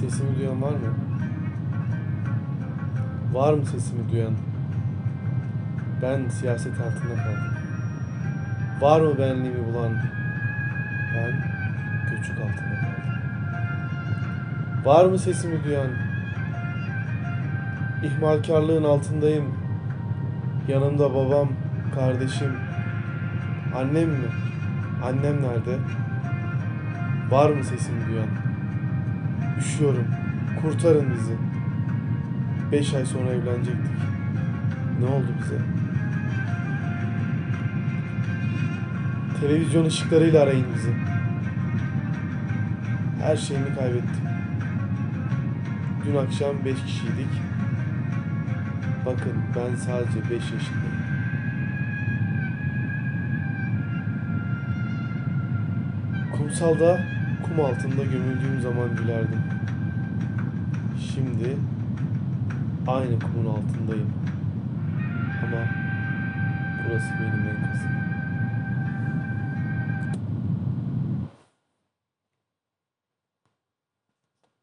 Sesimi duyan var mı? Var mı sesimi duyan? Ben siyaset altında kaldım. Var mı benliğimi bulan? Ben göçük altında kaldım. Var mı sesimi duyan? İhmalkarlığın altındayım. Yanımda babam, kardeşim, annem mi? Annem nerede? Var mı sesimi duyan? Üşüyorum. Kurtarın bizi. Beş ay sonra evlenecektik. Ne oldu bize? Televizyon ışıklarıyla arayın bizi. Her şeyimi kaybettim. Dün akşam beş kişiydik. Bakın ben sadece beş yaşındayım. Kumsalda kum altında gömüldüğüm zaman gülerdim. Şimdi aynı kumun altındayım. Ama burası benim enkazım.